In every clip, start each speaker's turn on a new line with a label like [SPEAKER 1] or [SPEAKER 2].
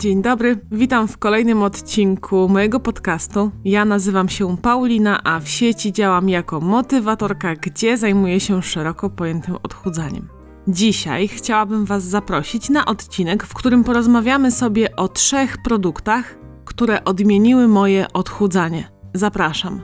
[SPEAKER 1] Dzień dobry, witam w kolejnym odcinku mojego podcastu. Ja nazywam się Paulina, a w sieci działam jako motywatorka, gdzie zajmuję się szeroko pojętym odchudzaniem. Dzisiaj chciałabym Was zaprosić na odcinek, w którym porozmawiamy sobie o trzech produktach, które odmieniły moje odchudzanie. Zapraszam.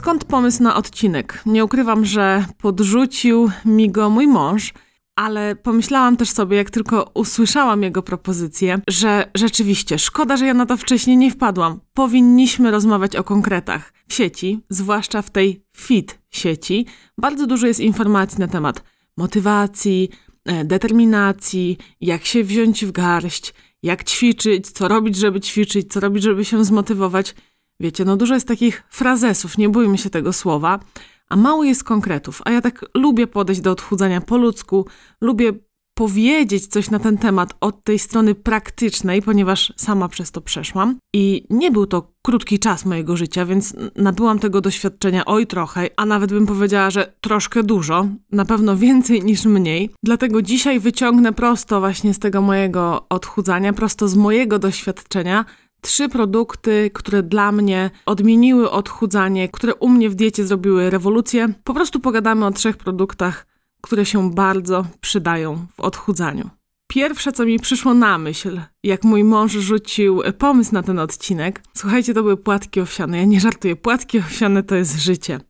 [SPEAKER 1] Skąd pomysł na odcinek? Nie ukrywam, że podrzucił mi go mój mąż, ale pomyślałam też sobie, jak tylko usłyszałam jego propozycję, że rzeczywiście szkoda, że ja na to wcześniej nie wpadłam. Powinniśmy rozmawiać o konkretach. W sieci, zwłaszcza w tej fit sieci, bardzo dużo jest informacji na temat motywacji, e, determinacji, jak się wziąć w garść, jak ćwiczyć, co robić, żeby ćwiczyć, co robić, żeby się zmotywować. Wiecie, no dużo jest takich frazesów, nie bójmy się tego słowa, a mało jest konkretów. A ja tak lubię podejść do odchudzania po ludzku, lubię powiedzieć coś na ten temat od tej strony praktycznej, ponieważ sama przez to przeszłam. I nie był to krótki czas mojego życia, więc nabyłam tego doświadczenia oj trochę, a nawet bym powiedziała, że troszkę dużo, na pewno więcej niż mniej. Dlatego dzisiaj wyciągnę prosto właśnie z tego mojego odchudzania, prosto z mojego doświadczenia trzy produkty, które dla mnie odmieniły odchudzanie, które u mnie w diecie zrobiły rewolucję. Po prostu pogadamy o trzech produktach, które się bardzo przydają w odchudzaniu. Pierwsze, co mi przyszło na myśl, jak mój mąż rzucił pomysł na ten odcinek, słuchajcie, to były płatki owsiane. Ja nie żartuję, płatki owsiane to jest życie.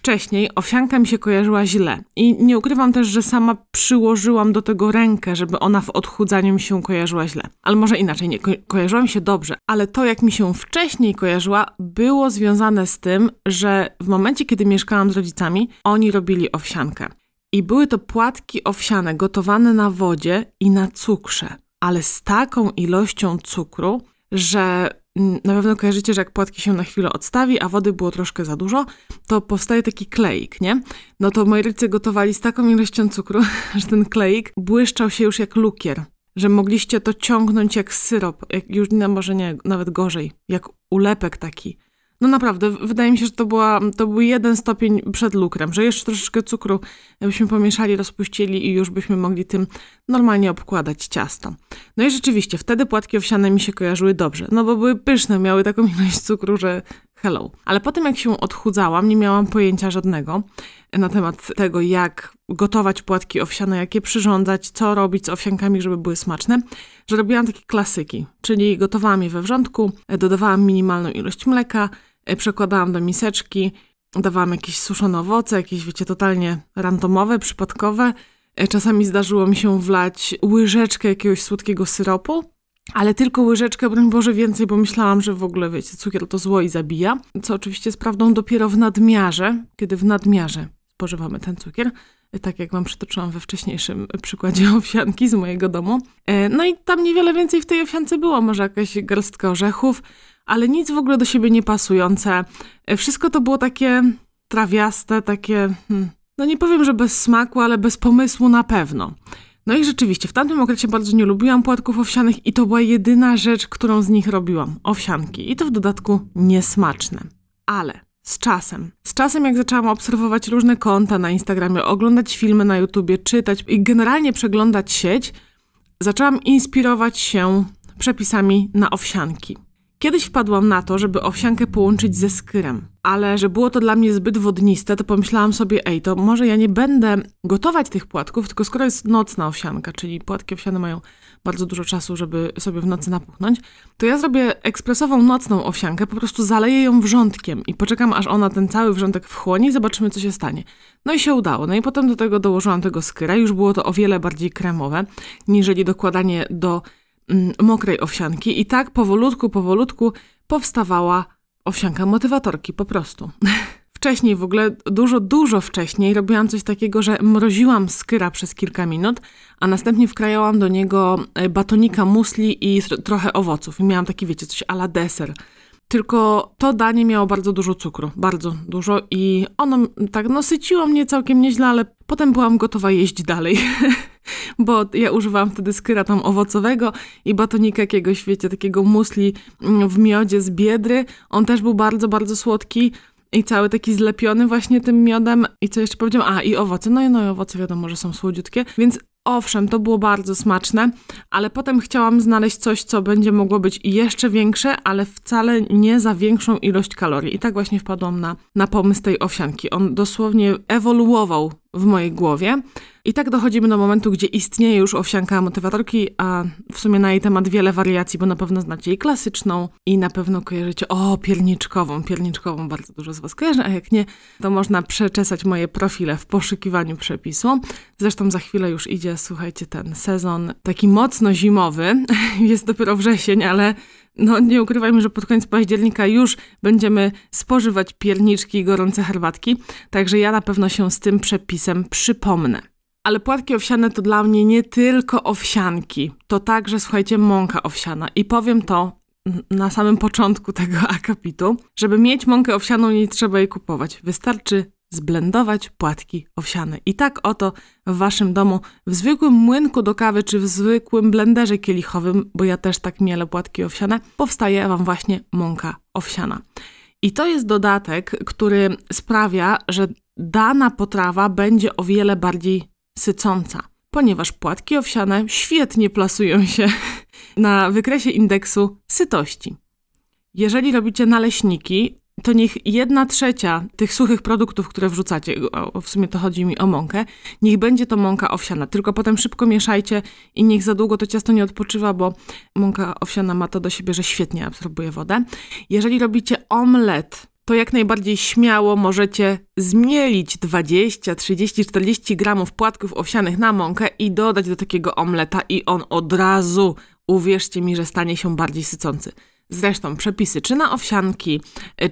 [SPEAKER 1] Wcześniej owsianka mi się kojarzyła źle i nie ukrywam też, że sama przyłożyłam do tego rękę, żeby ona w odchudzaniu mi się kojarzyła źle. Ale może inaczej, nie, ko się dobrze, ale to jak mi się wcześniej kojarzyła, było związane z tym, że w momencie, kiedy mieszkałam z rodzicami, oni robili owsiankę. I były to płatki owsiane gotowane na wodzie i na cukrze, ale z taką ilością cukru, że na pewno kojarzycie, że jak płatki się na chwilę odstawi, a wody było troszkę za dużo, to powstaje taki kleik, nie? No to moi rodzice gotowali z taką ilością cukru, że ten kleik błyszczał się już jak lukier, że mogliście to ciągnąć jak syrop, jak już no może nie, nawet gorzej, jak ulepek taki. No naprawdę, wydaje mi się, że to, była, to był jeden stopień przed lukrem, że jeszcze troszeczkę cukru byśmy pomieszali, rozpuścili i już byśmy mogli tym normalnie obkładać ciasto. No i rzeczywiście, wtedy płatki owsiane mi się kojarzyły dobrze, no bo były pyszne, miały taką ilość cukru, że hello. Ale potem jak się odchudzałam, nie miałam pojęcia żadnego na temat tego, jak gotować płatki owsiane, jak je przyrządzać, co robić z owsiankami, żeby były smaczne, że robiłam takie klasyki, czyli gotowałam je we wrzątku, dodawałam minimalną ilość mleka, przekładałam do miseczki, dawałam jakieś suszone owoce, jakieś, wiecie, totalnie randomowe, przypadkowe. E, czasami zdarzyło mi się wlać łyżeczkę jakiegoś słodkiego syropu, ale tylko łyżeczkę, broń Boże, więcej, bo myślałam, że w ogóle, wiecie, cukier to zło i zabija. Co oczywiście jest prawdą dopiero w nadmiarze, kiedy w nadmiarze spożywamy ten cukier e, tak jak Wam przytoczyłam we wcześniejszym przykładzie owsianki z mojego domu. No i tam niewiele więcej w tej owsiance było, może jakaś garstka orzechów, ale nic w ogóle do siebie nie pasujące. E, wszystko to było takie trawiaste, takie, hmm, no nie powiem, że bez smaku, ale bez pomysłu na pewno. No i rzeczywiście, w tamtym okresie bardzo nie lubiłam płatków owsianych i to była jedyna rzecz, którą z nich robiłam. Owsianki. I to w dodatku niesmaczne. Ale z czasem. Z czasem, jak zaczęłam obserwować różne konta na Instagramie, oglądać filmy na YouTubie, czytać i generalnie przeglądać sieć, zaczęłam inspirować się przepisami na owsianki. Kiedyś wpadłam na to, żeby owsiankę połączyć ze skyrem, ale że było to dla mnie zbyt wodniste, to pomyślałam sobie, ej, to może ja nie będę gotować tych płatków, tylko skoro jest nocna owsianka, czyli płatki owsiane mają bardzo dużo czasu, żeby sobie w nocy napuchnąć, to ja zrobię ekspresową nocną owsiankę, po prostu zaleję ją wrzątkiem i poczekam, aż ona ten cały wrzątek wchłonie i zobaczymy, co się stanie. No i się udało. No i potem do tego dołożyłam tego skyra, już było to o wiele bardziej kremowe, niżeli dokładanie do mokrej owsianki i tak powolutku, powolutku powstawała owsianka motywatorki po prostu. Wcześniej, w ogóle dużo, dużo wcześniej robiłam coś takiego, że mroziłam skyra przez kilka minut, a następnie wkrajałam do niego e, batonika musli i trochę owoców. I miałam taki, wiecie, coś ala deser. Tylko to danie miało bardzo dużo cukru, bardzo dużo i ono tak no syciło mnie całkiem nieźle, ale potem byłam gotowa jeść dalej. bo ja używałam wtedy skyra tam owocowego i batonika jakiegoś, wiecie, takiego musli mm, w miodzie z biedry. On też był bardzo, bardzo słodki i cały taki zlepiony właśnie tym miodem. I co jeszcze powiedziałam? A, i owoce. No i, no i owoce wiadomo, że są słodziutkie, więc Owszem, to było bardzo smaczne, ale potem chciałam znaleźć coś, co będzie mogło być jeszcze większe, ale wcale nie za większą ilość kalorii. I tak właśnie wpadłam na, na pomysł tej owsianki. On dosłownie ewoluował w mojej głowie. I tak dochodzimy do momentu, gdzie istnieje już owsianka motywatorki, a w sumie na jej temat wiele wariacji, bo na pewno znacie jej klasyczną i na pewno kojarzycie, o, pierniczkową, pierniczkową bardzo dużo z Was kojarzy, a jak nie, to można przeczesać moje profile w poszukiwaniu przepisu. Zresztą za chwilę już idzie, słuchajcie, ten sezon taki mocno zimowy, jest dopiero wrzesień, ale no nie ukrywajmy, że pod koniec października już będziemy spożywać pierniczki i gorące herbatki, także ja na pewno się z tym przepisem przypomnę. Ale płatki owsiane to dla mnie nie tylko owsianki, to także, słuchajcie, mąka owsiana. I powiem to na samym początku tego akapitu, żeby mieć mąkę owsianą nie trzeba jej kupować. Wystarczy zblendować płatki owsiane. I tak oto w waszym domu, w zwykłym młynku do kawy, czy w zwykłym blenderze kielichowym, bo ja też tak mielę płatki owsiane, powstaje wam właśnie mąka owsiana. I to jest dodatek, który sprawia, że dana potrawa będzie o wiele bardziej sycąca, ponieważ płatki owsiane świetnie plasują się na wykresie indeksu sytości. Jeżeli robicie naleśniki, to niech jedna trzecia tych suchych produktów, które wrzucacie, w sumie to chodzi mi o mąkę, niech będzie to mąka owsiana. Tylko potem szybko mieszajcie i niech za długo to ciasto nie odpoczywa, bo mąka owsiana ma to do siebie, że świetnie absorbuje wodę. Jeżeli robicie omlet, to jak najbardziej śmiało możecie zmielić 20, 30, 40 gramów płatków owsianych na mąkę i dodać do takiego omleta i on od razu, uwierzcie mi, że stanie się bardziej sycący. Zresztą przepisy czy na owsianki,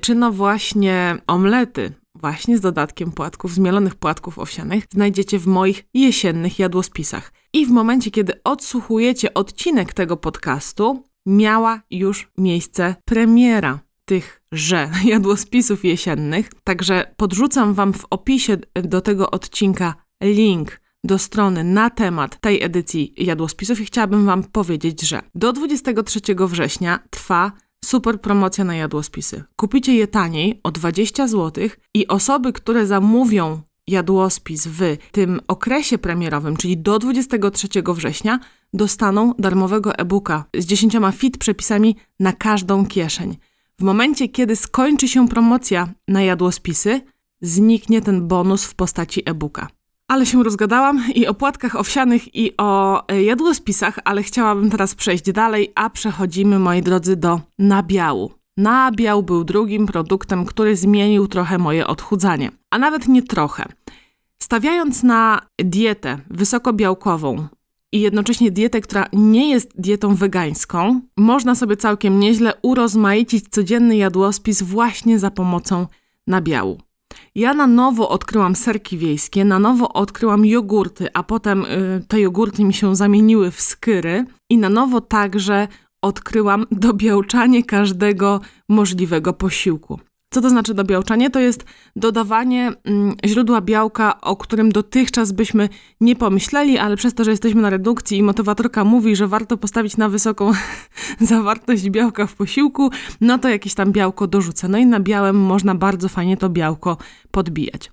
[SPEAKER 1] czy na właśnie omlety, właśnie z dodatkiem płatków, zmielonych płatków owsianych, znajdziecie w moich jesiennych jadłospisach. I w momencie, kiedy odsłuchujecie odcinek tego podcastu, miała już miejsce premiera tychże jadłospisów jesiennych. Także podrzucam Wam w opisie do tego odcinka link do strony na temat tej edycji jadłospisów i chciałabym Wam powiedzieć, że do 23 września trwa super promocja na jadłospisy. Kupicie je taniej o 20 zł i osoby, które zamówią jadłospis w tym okresie premierowym, czyli do 23 września, dostaną darmowego e-booka z 10 fit przepisami na każdą kieszeń. W momencie, kiedy skończy się promocja na jadłospisy, zniknie ten bonus w postaci e-booka. Ale się rozgadałam i o płatkach owsianych, i o e, jadłospisach, ale chciałabym teraz przejść dalej, a przechodzimy, moi drodzy, do nabiału. Nabiał był drugim produktem, który zmienił trochę moje odchudzanie, a nawet nie trochę. Stawiając na dietę wysokobiałkową i jednocześnie dietę, która nie jest dietą wegańską, można sobie całkiem nieźle urozmaicić codzienny jadłospis właśnie za pomocą nabiału. Ja na nowo odkryłam serki wiejskie, na nowo odkryłam jogurty, a potem y, te jogurty mi się zamieniły w skyry i na nowo także odkryłam dobiałczanie każdego możliwego posiłku. Co to znaczy dobiałczanie? To jest dodawanie mm, źródła białka, o którym dotychczas byśmy nie pomyśleli, ale przez to, że jesteśmy na redukcji i motywatorka mówi, że warto postawić na wysoką zawartość białka w posiłku, no to jakieś tam białko dorzucę. No i na białym można bardzo fajnie to białko podbijać.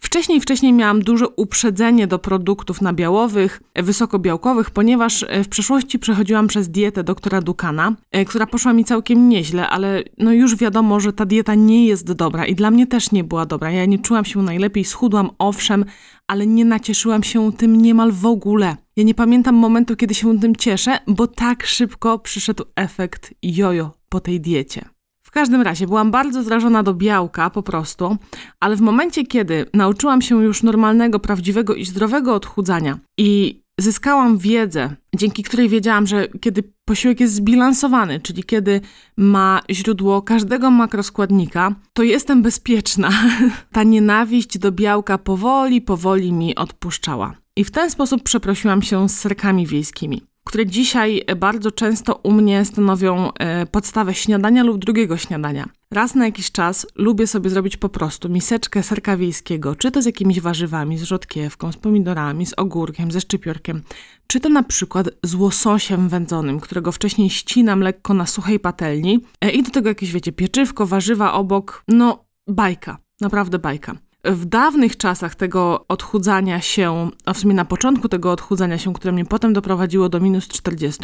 [SPEAKER 1] Wcześniej, wcześniej miałam duże uprzedzenie do produktów nabiałowych, wysokobiałkowych, ponieważ e, w przeszłości przechodziłam przez dietę doktora Dukana, e, która poszła mi całkiem nieźle, ale no już wiadomo, że ta dieta nie jest dobra i dla mnie też nie była dobra. Ja nie czułam się najlepiej, schudłam owszem, ale nie nacieszyłam się tym niemal w ogóle. Ja nie pamiętam momentu, kiedy się tym cieszę, bo tak szybko przyszedł efekt jojo po tej diecie. W każdym razie byłam bardzo zrażona do białka po prostu, ale w momencie, kiedy nauczyłam się już normalnego, prawdziwego i zdrowego odchudzania i zyskałam wiedzę, dzięki której wiedziałam, że kiedy posiłek jest zbilansowany, czyli kiedy ma źródło każdego makroskładnika, to jestem bezpieczna. Ta nienawiść do białka powoli, powoli mi odpuszczała. I w ten sposób przeprosiłam się z serkami wiejskimi które dzisiaj bardzo często u mnie stanowią e, podstawę śniadania lub drugiego śniadania. Raz na jakiś czas lubię sobie zrobić po prostu miseczkę serka wiejskiego, czy to z jakimiś warzywami, z rzodkiewką, z pomidorami, z ogórkiem, ze szczypiorkiem, czy to na przykład z łososiem wędzonym, którego wcześniej ścinam lekko na suchej patelni e, i do tego jakieś, wiecie, pieczywko, warzywa obok, no bajka, naprawdę bajka. W dawnych czasach tego odchudzania się, a w sumie na początku tego odchudzania się, które mnie potem doprowadziło do minus 40,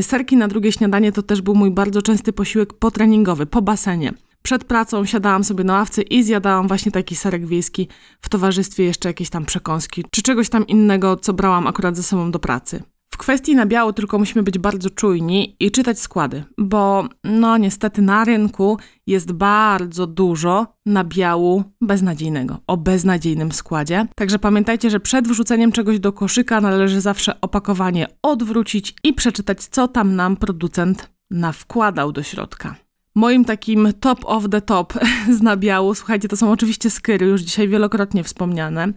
[SPEAKER 1] serki na drugie śniadanie to też był mój bardzo częsty posiłek potreningowy, po basenie. Przed pracą siadałam sobie na ławce i zjadałam właśnie taki serek wiejski w towarzystwie jeszcze jakiejś tam przekąski, czy czegoś tam innego, co brałam akurat ze sobą do pracy. W kwestii nabiału tylko musimy być bardzo czujni i czytać składy, bo no niestety na rynku jest bardzo dużo nabiału beznadziejnego, o beznadziejnym składzie. Także pamiętajcie, że przed wrzuceniem czegoś do koszyka należy zawsze opakowanie odwrócić i przeczytać, co tam nam producent nawkładał do środka. Moim takim top of the top z nabiału, słuchajcie, to są oczywiście skyry, już dzisiaj wielokrotnie wspomniane.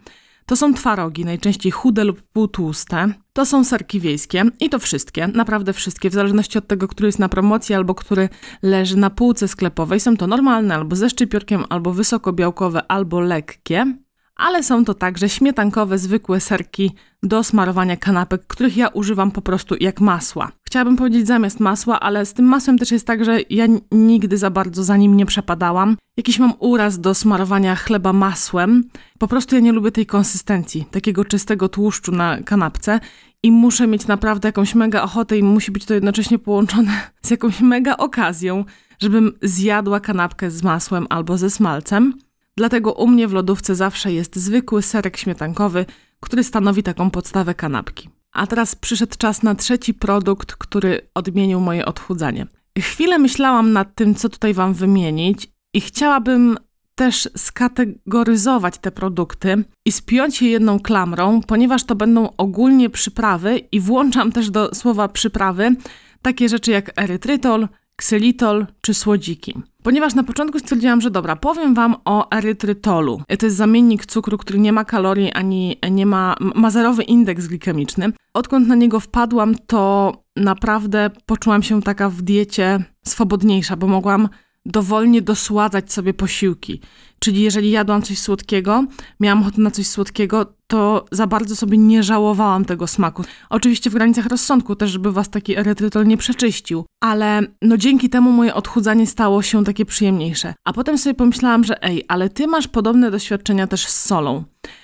[SPEAKER 1] To są twarogi, najczęściej chude lub półtłuste. To są serki wiejskie i to wszystkie, naprawdę wszystkie, w zależności od tego, który jest na promocji albo który leży na półce sklepowej. Są to normalne albo ze szczypiorkiem, albo wysokobiałkowe, albo lekkie ale są to także śmietankowe, zwykłe serki do smarowania kanapek, których ja używam po prostu jak masła. Chciałabym powiedzieć zamiast masła, ale z tym masłem też jest tak, że ja nigdy za bardzo za nim nie przepadałam. Jakiś mam uraz do smarowania chleba masłem. Po prostu ja nie lubię tej konsystencji, takiego czystego tłuszczu na kanapce i muszę mieć naprawdę jakąś mega ochotę i musi być to jednocześnie połączone z jakąś mega okazją, żebym zjadła kanapkę z masłem albo ze smalcem. Dlatego u mnie w lodówce zawsze jest zwykły serek śmietankowy, który stanowi taką podstawę kanapki. A teraz przyszedł czas na trzeci produkt, który odmienił moje odchudzanie. Chwilę myślałam nad tym, co tutaj Wam wymienić, i chciałabym też skategoryzować te produkty i spiąć je jedną klamrą, ponieważ to będą ogólnie przyprawy i włączam też do słowa przyprawy takie rzeczy jak erytrytol, ksylitol czy słodziki. Ponieważ na początku stwierdziłam, że dobra, powiem wam o erytrytolu. To jest zamiennik cukru, który nie ma kalorii ani nie ma, ma zerowy indeks glikemiczny. Odkąd na niego wpadłam, to naprawdę poczułam się taka w diecie swobodniejsza, bo mogłam dowolnie dosładzać sobie posiłki. Czyli jeżeli jadłam coś słodkiego, miałam ochotę na coś słodkiego, to za bardzo sobie nie żałowałam tego smaku. Oczywiście w granicach rozsądku też, żeby was taki erytrytol nie przeczyścił, ale no dzięki temu moje odchudzanie stało się takie przyjemniejsze. A potem sobie pomyślałam, że ej, ale ty masz podobne doświadczenia też z solą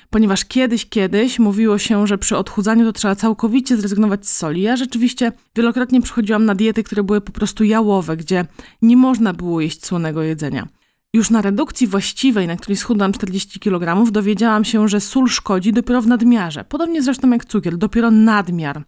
[SPEAKER 1] ponieważ kiedyś, kiedyś mówiło się, że przy odchudzaniu to trzeba całkowicie zrezygnować z soli. Ja rzeczywiście wielokrotnie przychodziłam na diety, które były po prostu jałowe, gdzie nie można było jeść słonego jedzenia. Już na redukcji właściwej, na której schudłam 40 kg, dowiedziałam się, że sól szkodzi dopiero w nadmiarze. Podobnie zresztą jak cukier, dopiero nadmiar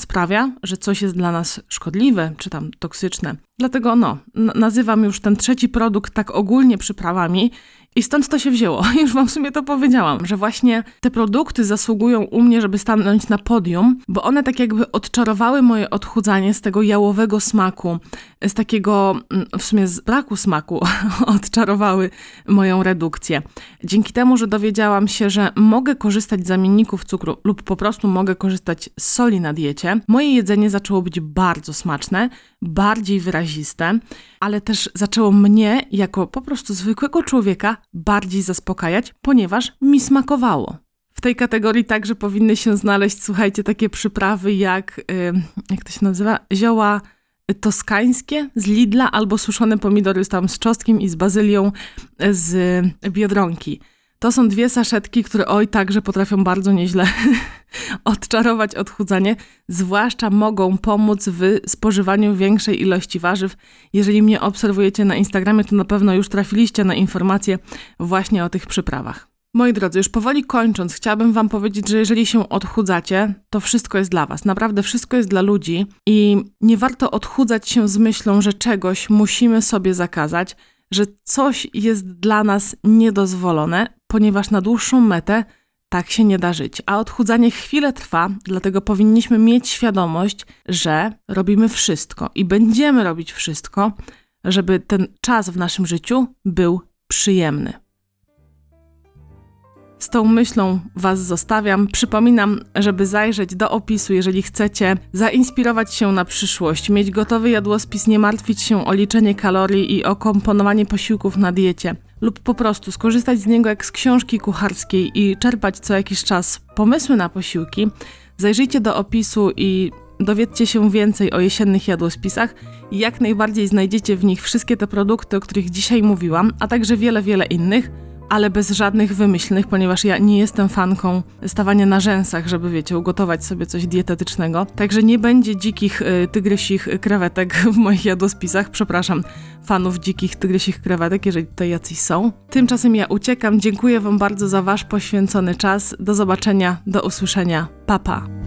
[SPEAKER 1] sprawia, że coś jest dla nas szkodliwe czy tam toksyczne. Dlatego no, nazywam już ten trzeci produkt tak ogólnie przyprawami i stąd to się wzięło. Już wam w sumie to powiedziałam, że właśnie te produkty zasługują u mnie, żeby stanąć na podium, bo one tak jakby odczarowały moje odchudzanie z tego jałowego smaku, z takiego mm, w sumie z braku smaku odczarowały moją redukcję. Dzięki temu, że dowiedziałam się, że mogę korzystać z zamienników cukru lub po prostu mogę korzystać z soli na diecie, moje jedzenie zaczęło być bardzo smaczne, bardziej wyraziste, ale też zaczęło mnie jako po prostu zwykłego człowieka bardziej zaspokajać, ponieważ mi smakowało. W tej kategorii także powinny się znaleźć, słuchajcie, takie przyprawy jak, jak to się nazywa, zioła toskańskie z Lidla albo suszone pomidory tam z czosnkiem i z bazylią z Biedronki. To są dwie saszetki, które oj także potrafią bardzo nieźle odczarować odchudzanie, zwłaszcza mogą pomóc w spożywaniu większej ilości warzyw. Jeżeli mnie obserwujecie na Instagramie, to na pewno już trafiliście na informacje właśnie o tych przyprawach. Moi drodzy, już powoli kończąc, chciałabym Wam powiedzieć, że jeżeli się odchudzacie, to wszystko jest dla Was. Naprawdę wszystko jest dla ludzi i nie warto odchudzać się z myślą, że czegoś musimy sobie zakazać, że coś jest dla nas niedozwolone, ponieważ na dłuższą metę tak się nie da żyć. A odchudzanie chwilę trwa, dlatego powinniśmy mieć świadomość, że robimy wszystko i będziemy robić wszystko, żeby ten czas w naszym życiu był przyjemny. Z tą myślą Was zostawiam. Przypominam, żeby zajrzeć do opisu, jeżeli chcecie zainspirować się na przyszłość, mieć gotowy jadłospis, nie martwić się o liczenie kalorii i o komponowanie posiłków na diecie, lub po prostu skorzystać z niego jak z książki kucharskiej i czerpać co jakiś czas pomysły na posiłki. Zajrzyjcie do opisu i dowiedzcie się więcej o jesiennych jadłospisach. Jak najbardziej znajdziecie w nich wszystkie te produkty, o których dzisiaj mówiłam, a także wiele, wiele innych ale bez żadnych wymyślnych, ponieważ ja nie jestem fanką stawania na rzęsach, żeby wiecie, ugotować sobie coś dietetycznego. Także nie będzie dzikich y, tygrysich krewetek w moich jadłospisach. Przepraszam fanów dzikich tygrysich krewetek, jeżeli tutaj jacyś są. Tymczasem ja uciekam. Dziękuję Wam bardzo za Wasz poświęcony czas. Do zobaczenia, do usłyszenia. Papa. Pa.